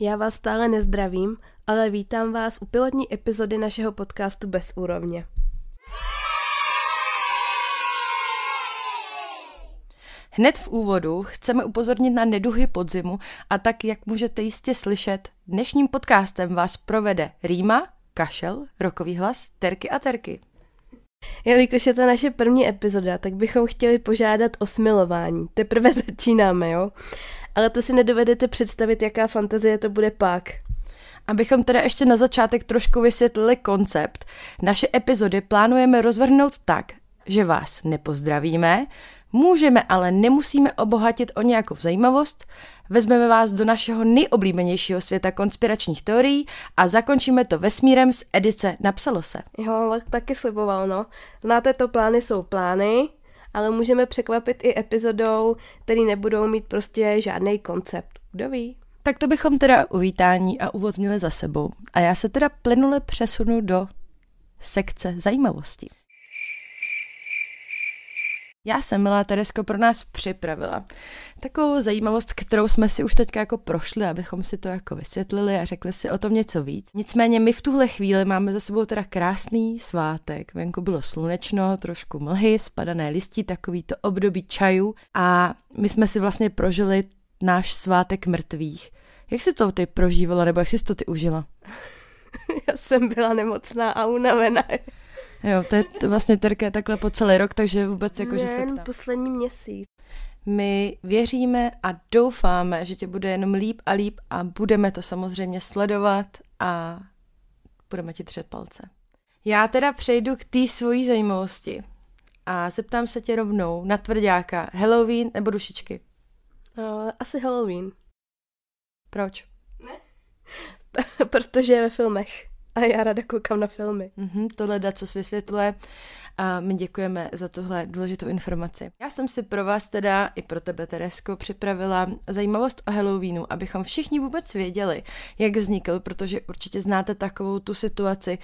Já vás stále nezdravím, ale vítám vás u pilotní epizody našeho podcastu Bez úrovně. Hned v úvodu chceme upozornit na neduhy podzimu a tak, jak můžete jistě slyšet, dnešním podcastem vás provede Rýma, kašel, rokový hlas, terky a terky. Jelikož je to naše první epizoda, tak bychom chtěli požádat o smilování. Teprve začínáme, jo? Ale to si nedovedete představit, jaká fantazie to bude pak. Abychom teda ještě na začátek trošku vysvětlili koncept, naše epizody plánujeme rozvrhnout tak, že vás nepozdravíme, můžeme, ale nemusíme obohatit o nějakou zajímavost, vezmeme vás do našeho nejoblíbenějšího světa konspiračních teorií a zakončíme to vesmírem z edice Napsalo se. Jo, taky sliboval, no. Znáte to, plány jsou plány, ale můžeme překvapit i epizodou, který nebudou mít prostě žádný koncept. Kdo ví? Tak to bychom teda uvítání a úvod měli za sebou. A já se teda plynule přesunu do sekce zajímavosti. Já jsem, milá Teresko, pro nás připravila takovou zajímavost, kterou jsme si už teďka jako prošli, abychom si to jako vysvětlili a řekli si o tom něco víc. Nicméně my v tuhle chvíli máme za sebou teda krásný svátek. Venku bylo slunečno, trošku mlhy, spadané listí, takový to období čaju a my jsme si vlastně prožili náš svátek mrtvých. Jak jsi to ty prožívala, nebo jak jsi to ty užila? Já jsem byla nemocná a unavená. Jo, to je to vlastně terka takhle po celý rok, takže vůbec jako, že se ptám. poslední měsíc. My věříme a doufáme, že tě bude jenom líp a líp a budeme to samozřejmě sledovat a budeme ti třet palce. Já teda přejdu k té svojí zajímavosti a zeptám se tě rovnou na tvrdáka, Halloween nebo dušičky? Uh, asi Halloween. Proč? Ne. Protože je ve filmech a já ráda koukám na filmy. Mm-hmm, tohle da, co vysvětluje a my děkujeme za tuhle důležitou informaci. Já jsem si pro vás teda, i pro tebe Teresko, připravila zajímavost o Halloweenu, abychom všichni vůbec věděli, jak vznikl, protože určitě znáte takovou tu situaci,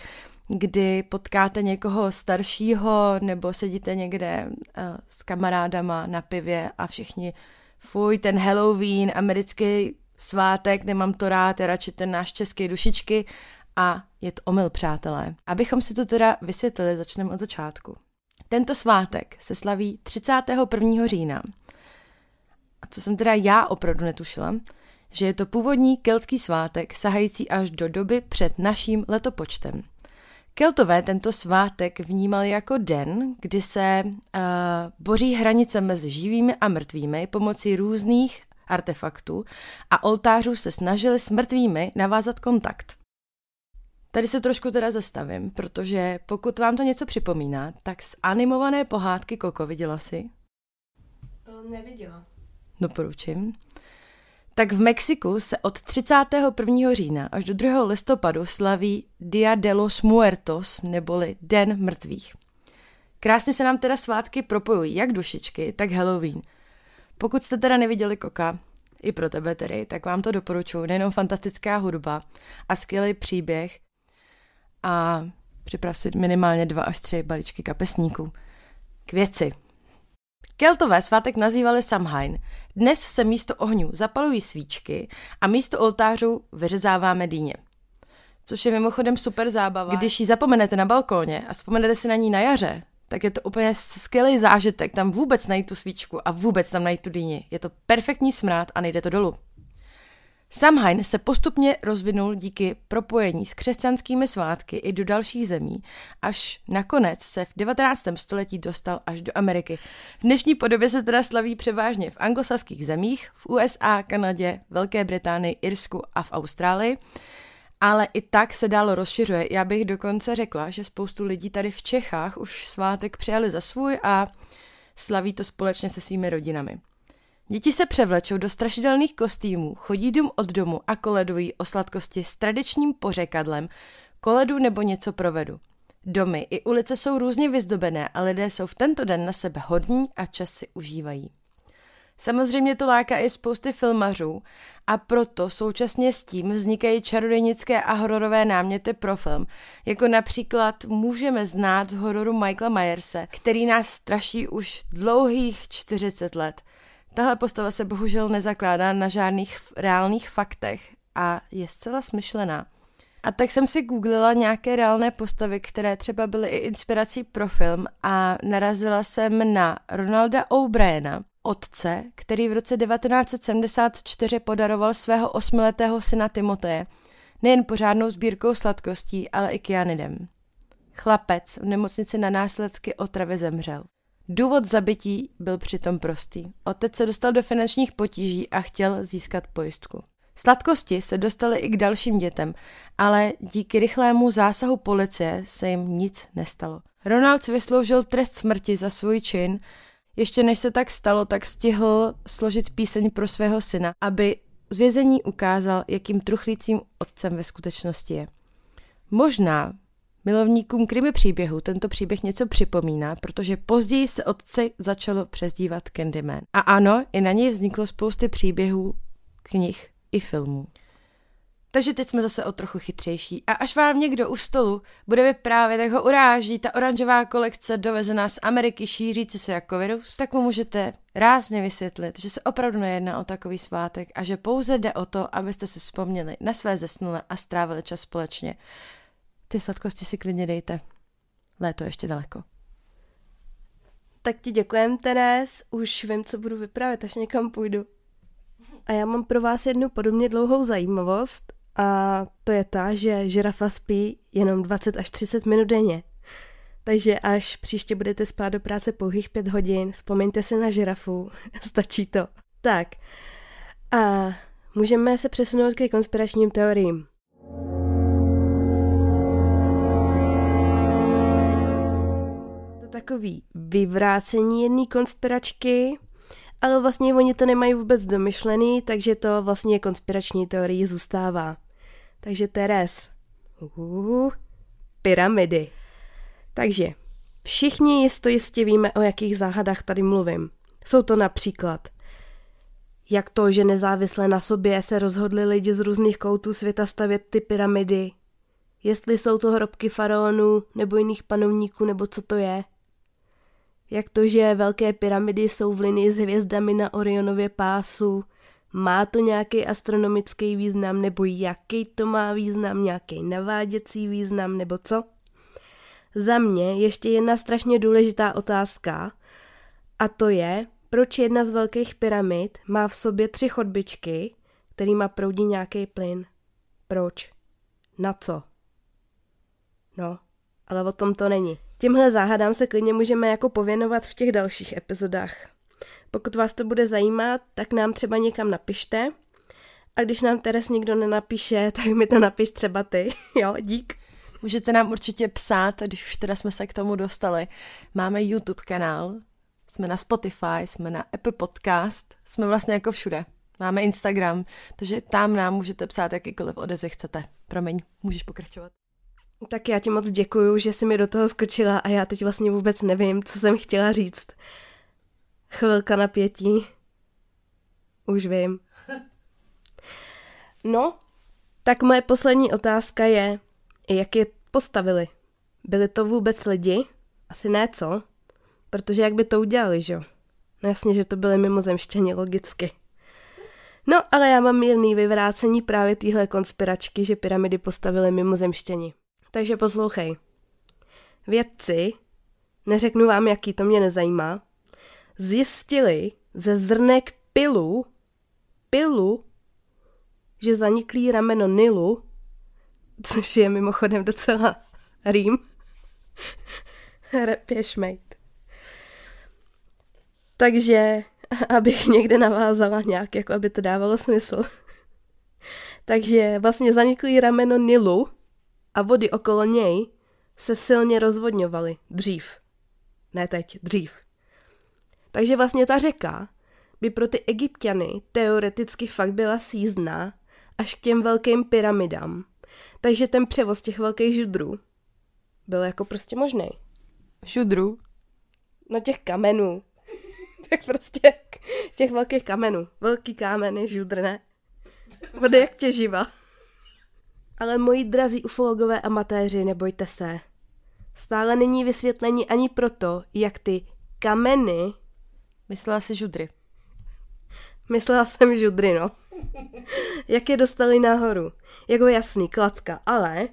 kdy potkáte někoho staršího nebo sedíte někde uh, s kamarádama na pivě a všichni fuj, ten Halloween, americký svátek, nemám to rád, je radši ten náš český dušičky a je to omyl, přátelé. Abychom si to teda vysvětlili, začneme od začátku. Tento svátek se slaví 31. října. A co jsem teda já opravdu netušila, že je to původní keltský svátek sahající až do doby před naším letopočtem. Keltové tento svátek vnímali jako den, kdy se uh, boří hranice mezi živými a mrtvými pomocí různých artefaktů a oltářů se snažili s mrtvými navázat kontakt. Tady se trošku teda zastavím, protože pokud vám to něco připomíná, tak z animované pohádky Koko viděla si? Neviděla. Doporučím. Tak v Mexiku se od 31. října až do 2. listopadu slaví Dia de los Muertos, neboli Den mrtvých. Krásně se nám teda svátky propojují, jak dušičky, tak Halloween. Pokud jste teda neviděli Koka, i pro tebe tedy, tak vám to doporučuji. Nejenom fantastická hudba a skvělý příběh, a připrav si minimálně dva až tři balíčky kapesníků. K věci. Keltové svátek nazývali Samhain. Dnes se místo ohňů zapalují svíčky a místo oltářů vyřezáváme dýně. Což je mimochodem super zábava. Když ji zapomenete na balkóně a vzpomenete si na ní na jaře, tak je to úplně skvělý zážitek tam vůbec najít tu svíčku a vůbec tam najít tu dýni. Je to perfektní smrát a nejde to dolů. Samhain se postupně rozvinul díky propojení s křesťanskými svátky i do dalších zemí, až nakonec se v 19. století dostal až do Ameriky. V dnešní podobě se teda slaví převážně v anglosaských zemích, v USA, Kanadě, Velké Británii, Irsku a v Austrálii, ale i tak se dál rozšiřuje. Já bych dokonce řekla, že spoustu lidí tady v Čechách už svátek přijali za svůj a slaví to společně se svými rodinami. Děti se převlečou do strašidelných kostýmů, chodí dům od domu a koledují o sladkosti s tradičním pořekadlem koledu nebo něco provedu. Domy i ulice jsou různě vyzdobené a lidé jsou v tento den na sebe hodní a čas si užívají. Samozřejmě to láká i spousty filmařů a proto současně s tím vznikají čarodějnické a hororové náměty pro film, jako například můžeme znát z hororu Michaela Myerse, který nás straší už dlouhých 40 let – Tahle postava se bohužel nezakládá na žádných reálných faktech, a je zcela smyšlená. A tak jsem si googlila nějaké reálné postavy, které třeba byly i inspirací pro film a narazila jsem na Ronalda O'Briena, otce, který v roce 1974 podaroval svého osmiletého syna Timoteje nejen pořádnou sbírkou sladkostí, ale i kyanidem. Chlapec v nemocnici na následky otravy zemřel. Důvod zabití byl přitom prostý. Otec se dostal do finančních potíží a chtěl získat pojistku. Sladkosti se dostaly i k dalším dětem, ale díky rychlému zásahu policie se jim nic nestalo. Ronald vysloužil trest smrti za svůj čin. Ještě než se tak stalo, tak stihl složit píseň pro svého syna, aby z vězení ukázal, jakým truchlícím otcem ve skutečnosti je. Možná milovníkům krimi příběhu tento příběh něco připomíná, protože později se otce začalo přezdívat Candyman. A ano, i na něj vzniklo spousty příběhů, knih i filmů. Takže teď jsme zase o trochu chytřejší. A až vám někdo u stolu bude vyprávět, jak ho uráží ta oranžová kolekce dovezená z Ameriky šířící se jako virus, tak mu můžete rázně vysvětlit, že se opravdu nejedná o takový svátek a že pouze jde o to, abyste si vzpomněli na své zesnule a strávili čas společně. Ty sladkosti si klidně dejte. Léto ještě daleko. Tak ti děkujem, Teres. Už vím, co budu vyprávět, až někam půjdu. A já mám pro vás jednu podobně dlouhou zajímavost a to je ta, že žirafa spí jenom 20 až 30 minut denně. Takže až příště budete spát do práce pouhých 5 hodin, vzpomeňte se na žirafu, stačí to. Tak, a můžeme se přesunout ke konspiračním teoriím. Takový vyvrácení jedné konspiračky, ale vlastně oni to nemají vůbec domyšlený, takže to vlastně konspirační teorii zůstává. Takže Teres. Uh, pyramidy. Takže všichni jisto jistě víme, o jakých záhadách tady mluvím. Jsou to například jak to, že nezávisle na sobě se rozhodli lidi z různých koutů světa stavět ty pyramidy, jestli jsou to hrobky faraonů nebo jiných panovníků, nebo co to je. Jak to, že velké pyramidy jsou v linii s hvězdami na Orionově pásu, má to nějaký astronomický význam, nebo jaký to má význam, nějaký naváděcí význam, nebo co? Za mě ještě jedna strašně důležitá otázka, a to je, proč jedna z velkých pyramid má v sobě tři chodbičky, kterýma proudí nějaký plyn. Proč? Na co? No, ale o tom to není. Těmhle záhadám se klidně můžeme jako pověnovat v těch dalších epizodách. Pokud vás to bude zajímat, tak nám třeba někam napište. A když nám Teres nikdo nenapíše, tak mi to napiš třeba ty. jo, dík. Můžete nám určitě psát, když už teda jsme se k tomu dostali. Máme YouTube kanál, jsme na Spotify, jsme na Apple Podcast, jsme vlastně jako všude. Máme Instagram, takže tam nám můžete psát jakýkoliv odezvy chcete. Promiň, můžeš pokračovat. Tak já ti moc děkuju, že jsi mi do toho skočila a já teď vlastně vůbec nevím, co jsem chtěla říct. Chvilka napětí. Už vím. No, tak moje poslední otázka je, jak je postavili? Byli to vůbec lidi? Asi ne, co? Protože jak by to udělali, že jo? No jasně, že to byly mimozemštěni, logicky. No, ale já mám mírný vyvrácení právě téhle konspiračky, že pyramidy postavili mimozemštěni. Takže poslouchej. Vědci, neřeknu vám, jaký to mě nezajímá, zjistili ze zrnek pilu, pilu, že zaniklý rameno Nilu, což je mimochodem docela rým, repě šmejt. Takže, abych někde navázala nějak, jako aby to dávalo smysl. Takže vlastně zaniklý rameno Nilu a vody okolo něj se silně rozvodňovaly dřív. Ne teď, dřív. Takže vlastně ta řeka by pro ty egyptiany teoreticky fakt byla sízná až k těm velkým pyramidám. Takže ten převoz těch velkých žudrů byl jako prostě možný. Žudrů? No těch kamenů. tak prostě těch velkých kamenů. Velký kámeny, žudrné. Vody jak těživa. Ale moji drazí ufologové amatéři, nebojte se. Stále není vysvětlení ani proto, jak ty kameny Myslela si žudry. Myslela jsem žudry, no. Jak je dostali nahoru? Jako jasný, kladka, ale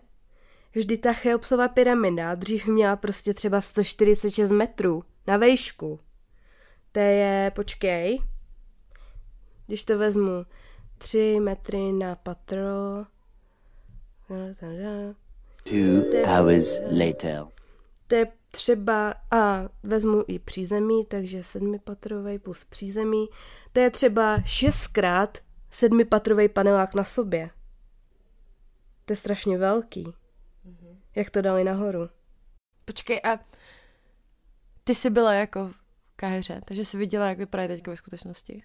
vždy ta Cheopsova pyramida dřív měla prostě třeba 146 metrů na vejšku. To je, počkej, když to vezmu, 3 metry na patro. Two hours later. To je třeba, a vezmu i přízemí, takže sedmipatrový plus přízemí, to je třeba šestkrát sedmipatrový panelák na sobě. To je strašně velký. Mm-hmm. Jak to dali nahoru? Počkej, a ty jsi byla jako v Kaheře, takže jsi viděla, jak vypadají teď ve skutečnosti?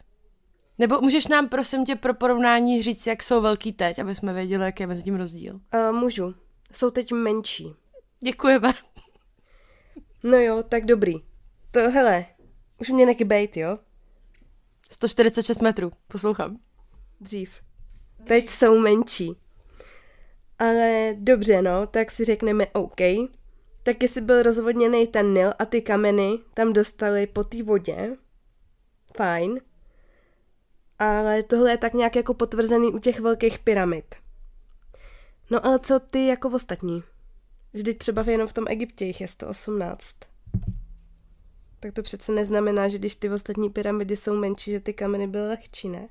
Nebo můžeš nám, prosím tě, pro porovnání říct, jak jsou velký teď, aby jsme věděli, jaký je mezi tím rozdíl? Uh, můžu. Jsou teď menší. Děkujeme. No jo, tak dobrý. To, hele, už mě neky bejt, jo? 146 metrů, poslouchám. Dřív. Teď jsou menší. Ale dobře, no, tak si řekneme OK. Tak jestli byl rozvodněný ten Nil a ty kameny tam dostali po té vodě, fajn. Ale tohle je tak nějak jako potvrzený u těch velkých pyramid. No ale co ty jako ostatní? Vždyť třeba jenom v tom Egyptě jich je 118. Tak to přece neznamená, že když ty ostatní pyramidy jsou menší, že ty kameny byly lehčí, ne?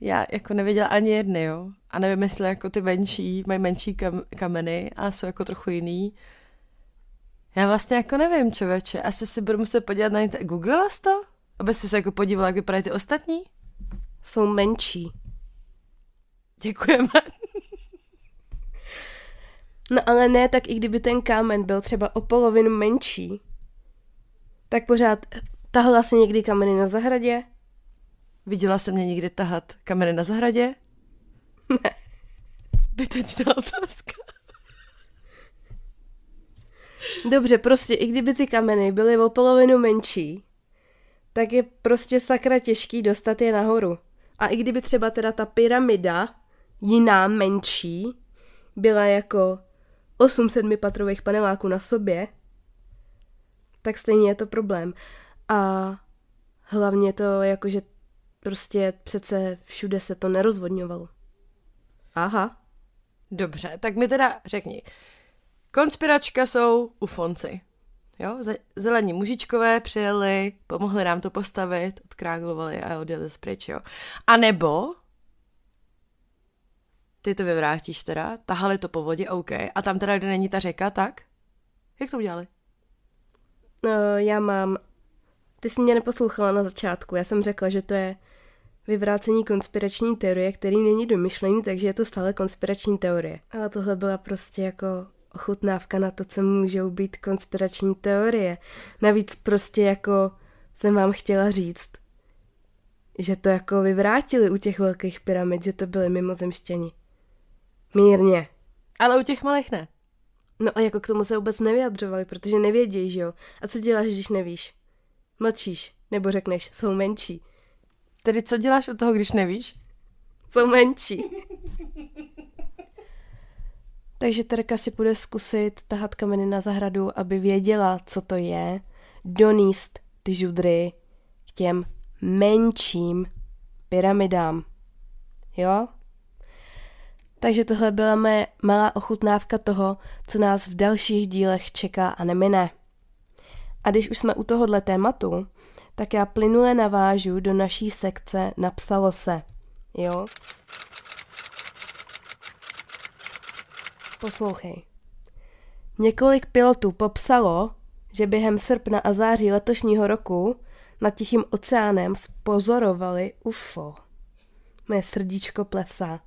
Já jako neviděla ani jedny, jo. A nevím, jestli jako ty menší mají menší kam- kameny a jsou jako trochu jiný. Já vlastně jako nevím, člověče. Asi si budu muset podívat na. Googlila jsi to? Aby jsi se jako podívala, jak vypadají ty ostatní? Jsou menší. Děkujeme. No ale ne, tak i kdyby ten kámen byl třeba o polovinu menší, tak pořád tahla si někdy kameny na zahradě? Viděla jsem mě někdy tahat kameny na zahradě? Ne. Zbytečná otázka. Dobře, prostě i kdyby ty kameny byly o polovinu menší, tak je prostě sakra těžký dostat je nahoru. A i kdyby třeba teda ta pyramida, jiná, menší, byla jako 8 sedmipatrových paneláků na sobě, tak stejně je to problém. A hlavně to jako, že prostě přece všude se to nerozvodňovalo. Aha. Dobře, tak mi teda řekni. Konspiračka jsou ufonci. Jo, zelení mužičkové přijeli, pomohli nám to postavit, odkráglovali a odjeli pryč, jo. A nebo ty to vyvrátíš teda, tahali to po vodě, OK, a tam teda, kde není ta řeka, tak? Jak to udělali? No, já mám... Ty jsi mě neposlouchala na začátku, já jsem řekla, že to je vyvrácení konspirační teorie, který není domyšlený, takže je to stále konspirační teorie. Ale tohle byla prostě jako ochutnávka na to, co můžou být konspirační teorie. Navíc prostě jako jsem vám chtěla říct, že to jako vyvrátili u těch velkých pyramid, že to byly mimozemštěni. Mírně. Ale u těch malých ne. No a jako k tomu se vůbec nevyjadřovali, protože nevědějí, že jo? A co děláš, když nevíš? Mlčíš, nebo řekneš, jsou menší. Tedy co děláš u toho, když nevíš? Jsou menší. Takže Terka si bude zkusit tahat kameny na zahradu, aby věděla, co to je, doníst ty žudry k těm menším pyramidám. Jo? Takže tohle byla mé malá ochutnávka toho, co nás v dalších dílech čeká a nemine. A když už jsme u tohohle tématu, tak já plynule navážu do naší sekce Napsalo se. Jo? Poslouchej. Několik pilotů popsalo, že během srpna a září letošního roku nad Tichým oceánem spozorovali UFO. Mé srdíčko plesá.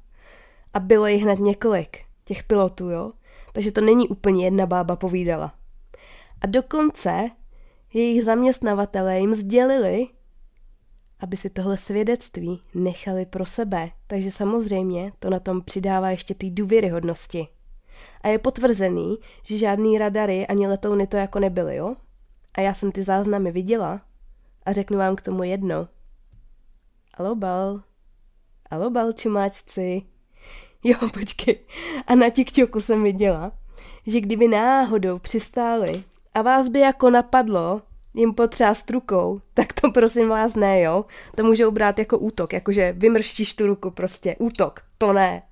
A bylo jich hned několik, těch pilotů, jo? Takže to není úplně jedna bába povídala. A dokonce jejich zaměstnavatelé jim sdělili, aby si tohle svědectví nechali pro sebe. Takže samozřejmě to na tom přidává ještě ty důvěryhodnosti. A je potvrzený, že žádný radary ani letouny to jako nebyly, jo? A já jsem ty záznamy viděla a řeknu vám k tomu jedno. Alobal. Alobal, čumáčci. Jo, počkej. A na TikToku jsem viděla, že kdyby náhodou přistáli a vás by jako napadlo, jim potřást rukou, tak to prosím vás ne, jo. To můžou brát jako útok, jakože vymrštíš tu ruku prostě, útok, to ne.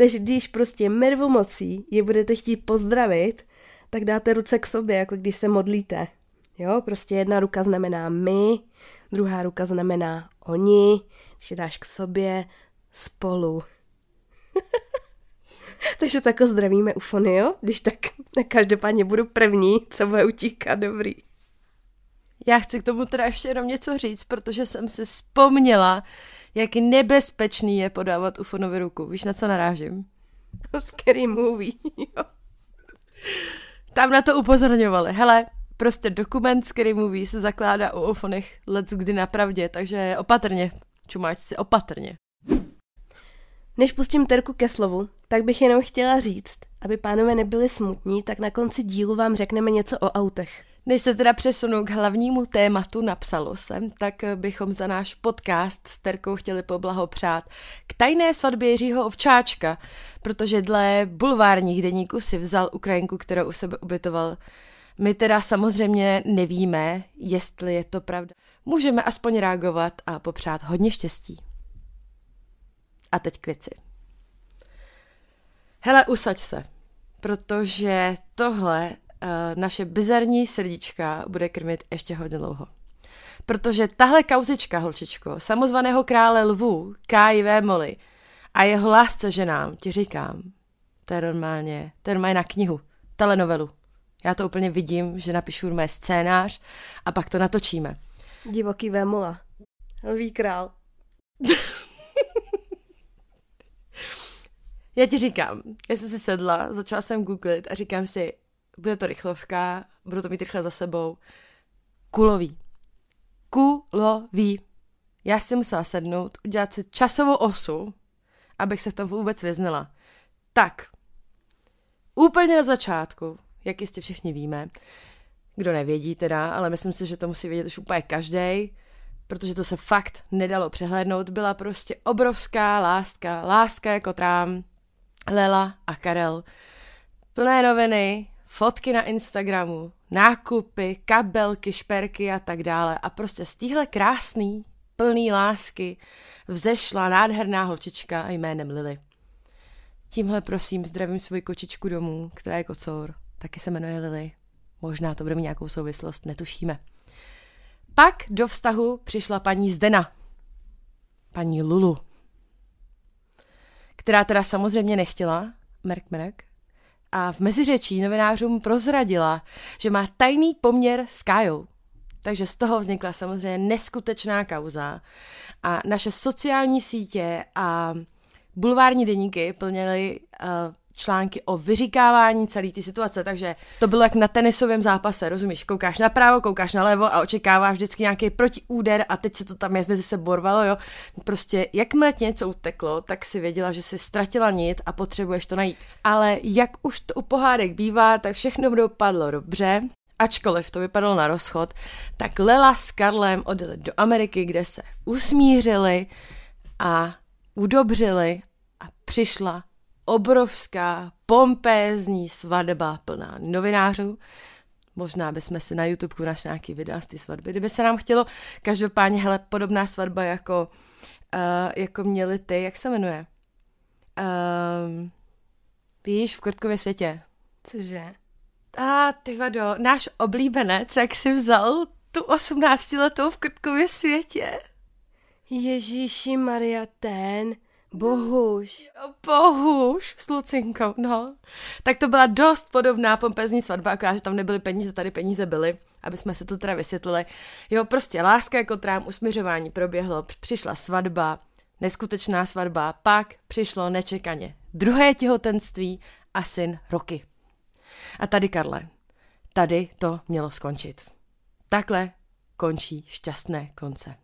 Takže když prostě mervomocí je budete chtít pozdravit, tak dáte ruce k sobě, jako když se modlíte. Jo, prostě jedna ruka znamená my, druhá ruka znamená oni, když je dáš k sobě, spolu. Takže tak zdravíme ufony, jo? Když tak, tak každopádně budu první, co bude utíkat, dobrý. Já chci k tomu teda ještě jenom něco říct, protože jsem si vzpomněla, jak nebezpečný je podávat ufonovi ruku. Víš, na co narážím? Scary movie, jo. Tam na to upozorňovali. Hele, prostě dokument Scary Movie se zakládá o ufonech let kdy napravdě, takže opatrně, čumáčci, opatrně. Než pustím Terku ke slovu, tak bych jenom chtěla říct, aby pánové nebyli smutní, tak na konci dílu vám řekneme něco o autech. Než se teda přesunu k hlavnímu tématu, napsalo jsem, tak bychom za náš podcast s Terkou chtěli poblahopřát k tajné svatbě Jiřího Ovčáčka, protože dle bulvárních deníků si vzal Ukrajinku, kterou u sebe ubytoval. My teda samozřejmě nevíme, jestli je to pravda. Můžeme aspoň reagovat a popřát hodně štěstí. A teď k věci. Hele, usaď se, protože tohle naše bizarní srdíčka bude krmit ještě hodně dlouho. Protože tahle kauzička, holčičko, samozvaného krále lvů, K.I.V. Molly a jeho lásce ženám, ti říkám, to je normálně, to je normálně na knihu, telenovelu. Já to úplně vidím, že napíšu mé scénář a pak to natočíme. Divoký Vémola. Lví král. Já ti říkám, já jsem si sedla, začala jsem googlit a říkám si, bude to rychlovka, budu to mít rychle za sebou. Kulový. Kulový. Já si musela sednout, udělat si časovou osu, abych se v tom vůbec vyznala. Tak, úplně na začátku, jak jistě všichni víme, kdo nevědí teda, ale myslím si, že to musí vědět už úplně každý, protože to se fakt nedalo přehlédnout, byla prostě obrovská láska, láska jako trám, Lela a Karel. Plné noviny, fotky na Instagramu, nákupy, kabelky, šperky a tak dále. A prostě z téhle krásný, plný lásky vzešla nádherná holčička jménem Lily. Tímhle prosím zdravím svoji kočičku domů, která je kocour. Taky se jmenuje Lily. Možná to bude mít nějakou souvislost, netušíme. Pak do vztahu přišla paní Zdena. Paní Lulu která teda samozřejmě nechtěla, Merk Merk, a v meziřečí novinářům prozradila, že má tajný poměr s Kajou. Takže z toho vznikla samozřejmě neskutečná kauza a naše sociální sítě a bulvární deníky plnily uh, články o vyříkávání celé té situace, takže to bylo jak na tenisovém zápase, rozumíš? Koukáš napravo, koukáš nalevo a očekáváš vždycky nějaký protiúder a teď se to tam mezi se borvalo, jo. Prostě jakmile ti něco uteklo, tak si věděla, že si ztratila nit a potřebuješ to najít. Ale jak už to u pohádek bývá, tak všechno dopadlo dobře, ačkoliv to vypadalo na rozchod, tak Lela s Karlem odjeli do Ameriky, kde se usmířili a udobřili a přišla obrovská, pompézní svatba plná novinářů. Možná bychom si na YouTube našli nějaký videa z té svatby, kdyby se nám chtělo. Každopádně, hele, podobná svatba jako, uh, jako měli ty, jak se jmenuje? Uh, víš, v Krtkově světě. Cože? A ah, ty vado, náš oblíbenec, jak si vzal tu 18 letou v Krtkově světě. Ježíši Maria, ten, Bohuž. Bohuž s Lucinkou, no. Tak to byla dost podobná pompezní svatba, akorát, že tam nebyly peníze, tady peníze byly, aby jsme se to teda vysvětlili. Jo, prostě láska jako trám, usměřování proběhlo, přišla svatba, neskutečná svatba, pak přišlo nečekaně druhé těhotenství a syn roky. A tady, Karle, tady to mělo skončit. Takhle končí šťastné konce.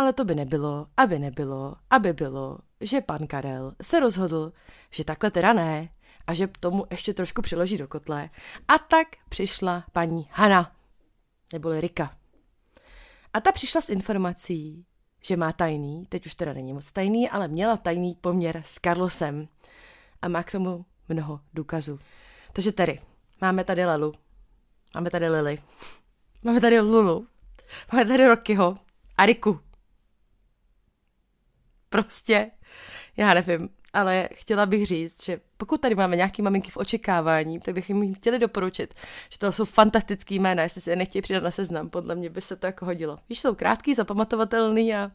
Ale to by nebylo, aby nebylo, aby bylo, že pan Karel se rozhodl, že takhle teda ne a že tomu ještě trošku přiloží do kotle. A tak přišla paní Hana, neboli Rika. A ta přišla s informací, že má tajný, teď už teda není moc tajný, ale měla tajný poměr s Carlosem. A má k tomu mnoho důkazů. Takže tady, máme tady Lelu, máme tady Lily, Máme tady Lulu. Máme tady Rockyho. A Riku. Prostě, já nevím, ale chtěla bych říct, že pokud tady máme nějaký maminky v očekávání, tak bych jim chtěli doporučit, že to jsou fantastický jména, jestli si je nechtějí přidat na seznam, podle mě by se to jako hodilo. Víš, jsou krátký, zapamatovatelný a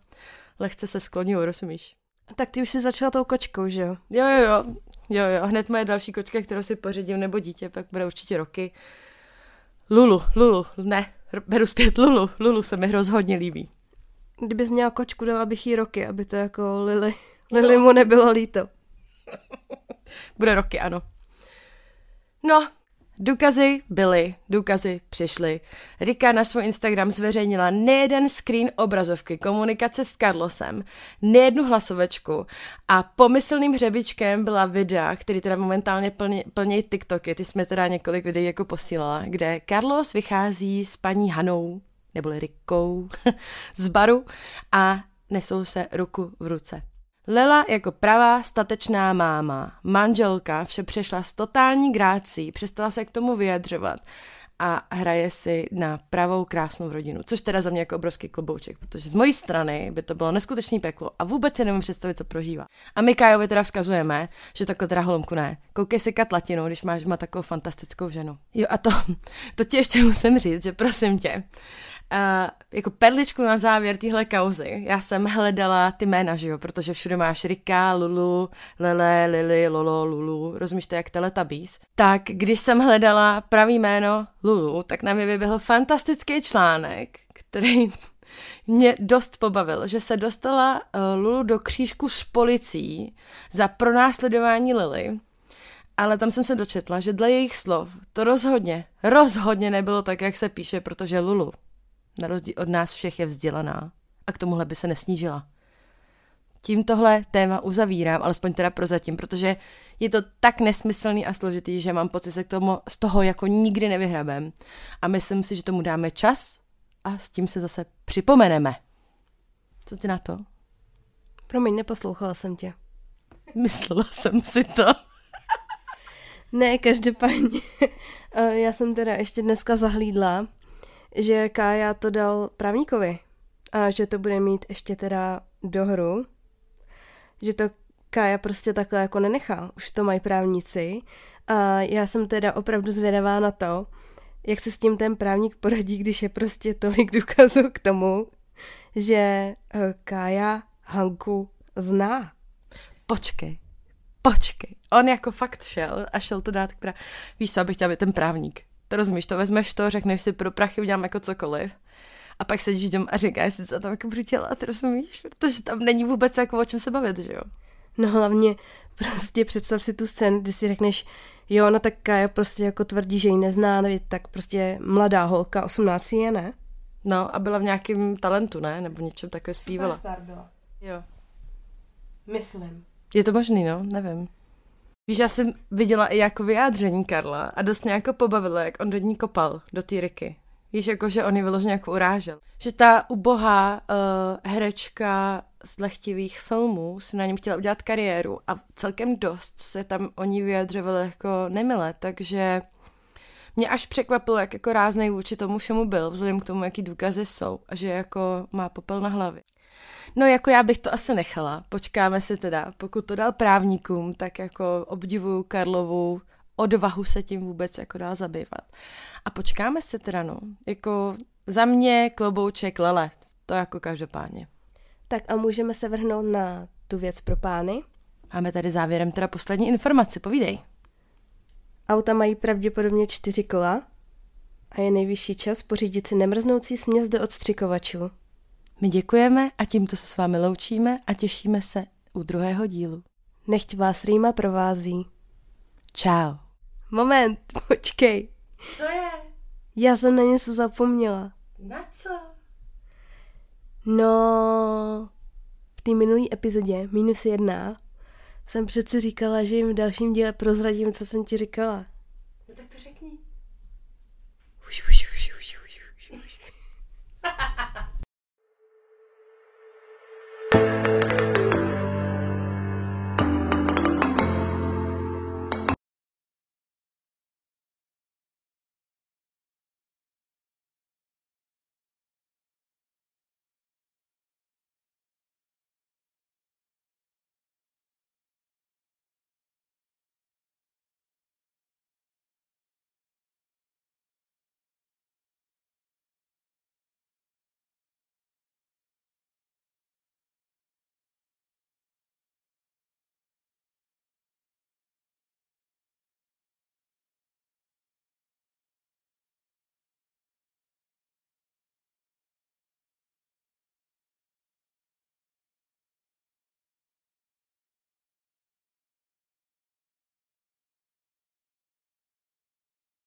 lehce se skloní, rozumíš? Tak ty už jsi začala tou kočkou, že jo? Jo, jo, jo. Jo, jo, hned moje další kočka, kterou si pořídím, nebo dítě, pak bude určitě roky. Lulu, Lulu, ne, beru zpět Lulu, Lulu se mi rozhodně líbí. Kdybys měla kočku, dala bych jí roky, aby to jako Lily, Lily mu nebylo líto. Bude roky, ano. No, Důkazy byly, důkazy přišly. Rika na svůj Instagram zveřejnila nejeden screen obrazovky komunikace s Carlosem, nejednu hlasovečku a pomyslným hřebičkem byla videa, který teda momentálně plně, plnějí TikToky, ty jsme teda několik videí jako posílala, kde Carlos vychází s paní Hanou, neboli Rikou, z baru a nesou se ruku v ruce. Lela jako pravá statečná máma, manželka, vše přešla s totální grácí, přestala se k tomu vyjadřovat a hraje si na pravou krásnou rodinu, což teda za mě jako obrovský klobouček, protože z mojí strany by to bylo neskutečný peklo a vůbec si nemůžu představit, co prožívá. A my Kajovi teda vzkazujeme, že takhle teda holomku ne. Koukej si katlatinu, když máš má takovou fantastickou ženu. Jo a to, to ti ještě musím říct, že prosím tě, Jako perličku na závěr téhle kauzy, já jsem hledala ty jména, že jo, protože všude máš Rika, Lulu, Lele, Lily, Lolo, Lulu, rozumíš to jak Teletubbies. Tak když jsem hledala pravý jméno Lulu, tak na mě vyběhl fantastický článek, který mě dost pobavil, že se dostala uh, Lulu do křížku s policií za pronásledování Lily, ale tam jsem se dočetla, že dle jejich slov to rozhodně, rozhodně nebylo tak, jak se píše, protože Lulu na rozdíl od nás všech je vzdělaná a k tomuhle by se nesnížila. Tím tohle téma uzavírám, alespoň teda prozatím, protože je to tak nesmyslný a složitý, že mám pocit, že k tomu z toho jako nikdy nevyhrabem. A myslím si, že tomu dáme čas a s tím se zase připomeneme. Co ty na to? Promiň, neposlouchala jsem tě. Myslela jsem si to. ne, každopádně. Eh, já jsem teda ještě dneska zahlídla že Kája to dal právníkovi a že to bude mít ještě teda dohru, že to Kája prostě takhle jako nenechá, už to mají právníci a já jsem teda opravdu zvědavá na to, jak se s tím ten právník poradí, když je prostě tolik důkazů k tomu, že eh, Kája Hanku zná. Počkej, počkej. On jako fakt šel a šel to dát k pra... Víš co, abych chtěla být ten právník. Rozumíš, to vezmeš to, řekneš si pro prachy udělám jako cokoliv. A pak sedíš dom a říkáš si, co tam jako budu dělat, rozumíš? Protože tam není vůbec jako o čem se bavit, že jo? No hlavně prostě představ si tu scénu, kdy si řekneš, jo, no tak Kaja prostě jako tvrdí, že ji nezná, neví, tak prostě mladá holka, 18 je, ne? No a byla v nějakém talentu, ne? Nebo něčem takové zpívala. Superstar byla. Jo. Myslím. Je to možný, no, nevím. Víš, já jsem viděla i jako vyjádření Karla a dost mě jako pobavilo, jak on do ní kopal, do té Riky. Víš, jako že on ji vyloženě jako urážel. Že ta ubohá uh, herečka z lehtivých filmů si na něm chtěla udělat kariéru a celkem dost se tam o ní vyjadřovali jako nemile, takže mě až překvapilo, jak jako ráznej vůči tomu všemu byl, vzhledem k tomu, jaký důkazy jsou a že jako má popel na hlavě. No jako já bych to asi nechala. Počkáme si teda. Pokud to dal právníkům, tak jako obdivuju Karlovu odvahu se tím vůbec jako dál zabývat. A počkáme si teda, no. Jako za mě klobouček lele. To jako každopádně. Tak a můžeme se vrhnout na tu věc pro pány? Máme tady závěrem teda poslední informaci, povídej. Auta mají pravděpodobně čtyři kola a je nejvyšší čas pořídit si nemrznoucí směs do odstřikovačů. My děkujeme a tímto se s vámi loučíme a těšíme se u druhého dílu. Nechť vás Rýma provází. Čau. Moment, počkej. Co je? Já jsem na něco zapomněla. Na co? No, v té minulé epizodě, minus jedna, jsem přeci říkala, že jim v dalším díle prozradím, co jsem ti říkala. No tak to řekni.